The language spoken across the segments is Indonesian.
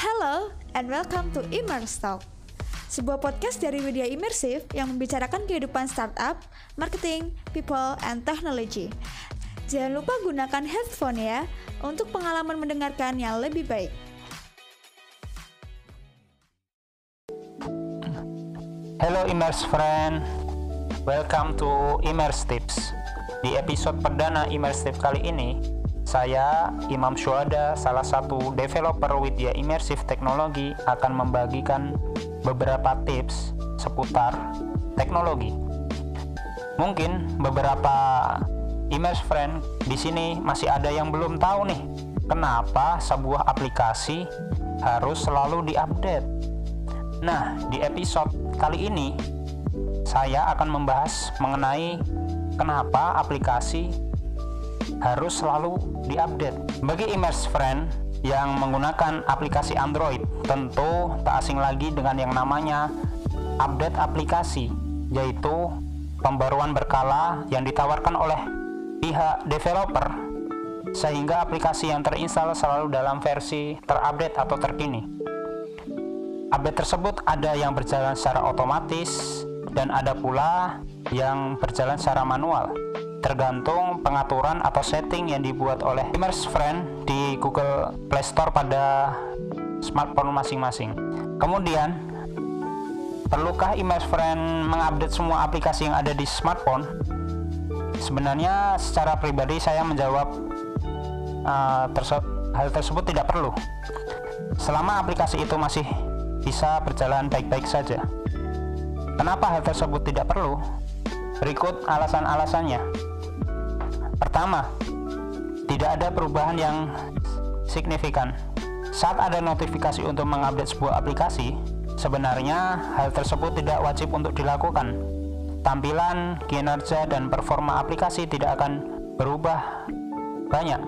Hello and welcome to Immerse Talk, sebuah podcast dari media imersif yang membicarakan kehidupan startup, marketing, people, and technology. Jangan lupa gunakan headphone ya untuk pengalaman mendengarkan yang lebih baik. Hello Immerse friend, welcome to Immerse Tips. Di episode perdana Immerse Tips kali ini, saya Imam Syuada, salah satu developer Widya Immersive Teknologi akan membagikan beberapa tips seputar teknologi. Mungkin beberapa Immerse friend di sini masih ada yang belum tahu nih, kenapa sebuah aplikasi harus selalu diupdate. Nah, di episode kali ini saya akan membahas mengenai kenapa aplikasi harus selalu diupdate. Bagi immerse friend yang menggunakan aplikasi Android, tentu tak asing lagi dengan yang namanya update aplikasi, yaitu pembaruan berkala yang ditawarkan oleh pihak developer sehingga aplikasi yang terinstal selalu dalam versi terupdate atau terkini. Update tersebut ada yang berjalan secara otomatis dan ada pula yang berjalan secara manual tergantung pengaturan atau setting yang dibuat oleh Immerse Friend di Google Play Store pada smartphone masing-masing. Kemudian, perlukah Immerse Friend mengupdate semua aplikasi yang ada di smartphone? Sebenarnya secara pribadi saya menjawab uh, terse hal tersebut tidak perlu. Selama aplikasi itu masih bisa berjalan baik-baik saja. Kenapa hal tersebut tidak perlu? Berikut alasan-alasannya. Pertama, tidak ada perubahan yang signifikan. Saat ada notifikasi untuk mengupdate sebuah aplikasi, sebenarnya hal tersebut tidak wajib untuk dilakukan. Tampilan, kinerja, dan performa aplikasi tidak akan berubah banyak.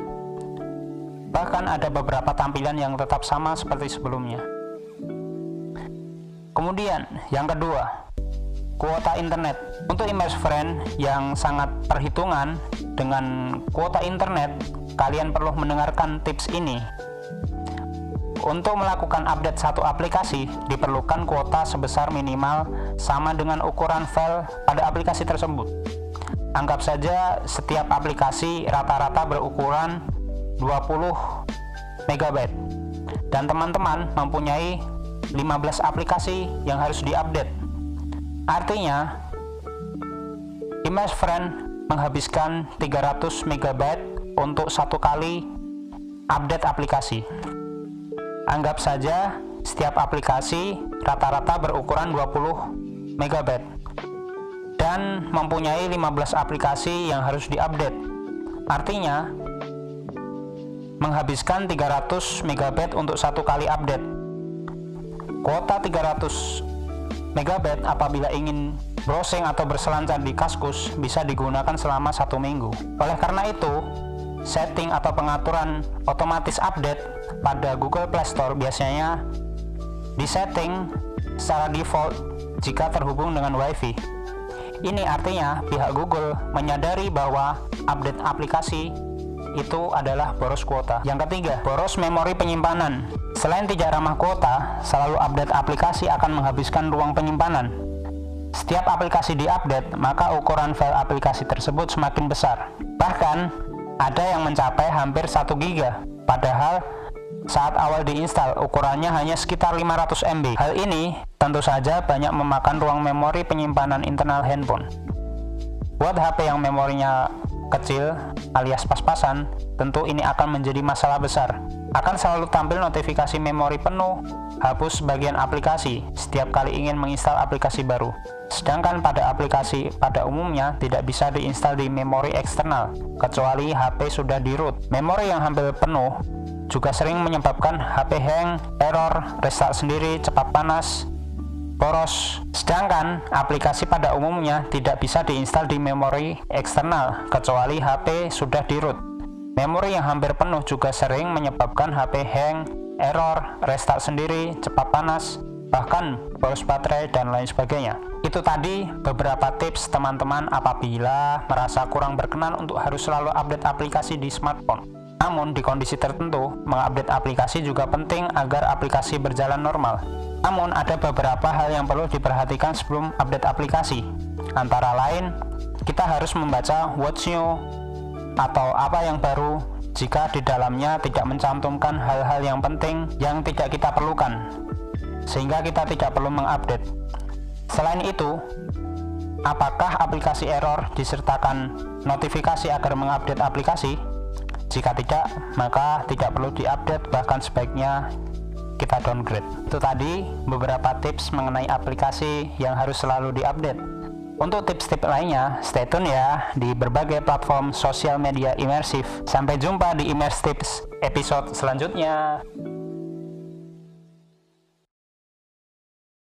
Bahkan ada beberapa tampilan yang tetap sama seperti sebelumnya. Kemudian, yang kedua, kuota internet. Untuk immerse friend yang sangat perhitungan dengan kuota internet, kalian perlu mendengarkan tips ini. Untuk melakukan update satu aplikasi, diperlukan kuota sebesar minimal sama dengan ukuran file pada aplikasi tersebut. Anggap saja setiap aplikasi rata-rata berukuran 20 MB. Dan teman-teman mempunyai 15 aplikasi yang harus diupdate Artinya, Image Friend menghabiskan 300 MB untuk satu kali update aplikasi. Anggap saja setiap aplikasi rata-rata berukuran 20 MB dan mempunyai 15 aplikasi yang harus diupdate. Artinya, menghabiskan 300 MB untuk satu kali update. Kuota 300 Megabyte apabila ingin browsing atau berselancar di Kaskus bisa digunakan selama satu minggu. Oleh karena itu, setting atau pengaturan otomatis update pada Google Play Store biasanya disetting secara default jika terhubung dengan WiFi. Ini artinya pihak Google menyadari bahwa update aplikasi itu adalah boros kuota. Yang ketiga, boros memori penyimpanan. Selain tidak ramah kuota, selalu update aplikasi akan menghabiskan ruang penyimpanan. Setiap aplikasi diupdate, maka ukuran file aplikasi tersebut semakin besar. Bahkan, ada yang mencapai hampir 1 GB. Padahal, saat awal diinstal, ukurannya hanya sekitar 500 MB. Hal ini tentu saja banyak memakan ruang memori penyimpanan internal handphone. Buat HP yang memorinya kecil alias pas-pasan, tentu ini akan menjadi masalah besar. Akan selalu tampil notifikasi memori penuh, hapus bagian aplikasi setiap kali ingin menginstal aplikasi baru. Sedangkan pada aplikasi pada umumnya tidak bisa diinstal di memori eksternal, kecuali HP sudah di root. Memori yang hampir penuh juga sering menyebabkan HP hang, error, restart sendiri, cepat panas, poros. Sedangkan aplikasi pada umumnya tidak bisa diinstal di memori eksternal kecuali HP sudah di root. Memori yang hampir penuh juga sering menyebabkan HP hang, error, restart sendiri, cepat panas, bahkan boros baterai dan lain sebagainya. Itu tadi beberapa tips teman-teman apabila merasa kurang berkenan untuk harus selalu update aplikasi di smartphone. Namun, di kondisi tertentu, mengupdate aplikasi juga penting agar aplikasi berjalan normal. Namun, ada beberapa hal yang perlu diperhatikan sebelum update aplikasi. Antara lain, kita harus membaca what's new atau apa yang baru jika di dalamnya tidak mencantumkan hal-hal yang penting yang tidak kita perlukan, sehingga kita tidak perlu mengupdate. Selain itu, apakah aplikasi error disertakan notifikasi agar mengupdate aplikasi? Jika tidak, maka tidak perlu diupdate, bahkan sebaiknya kita downgrade. Itu tadi beberapa tips mengenai aplikasi yang harus selalu diupdate. Untuk tips-tips lainnya, stay tune ya di berbagai platform sosial media imersif. Sampai jumpa di Immerse Tips episode selanjutnya.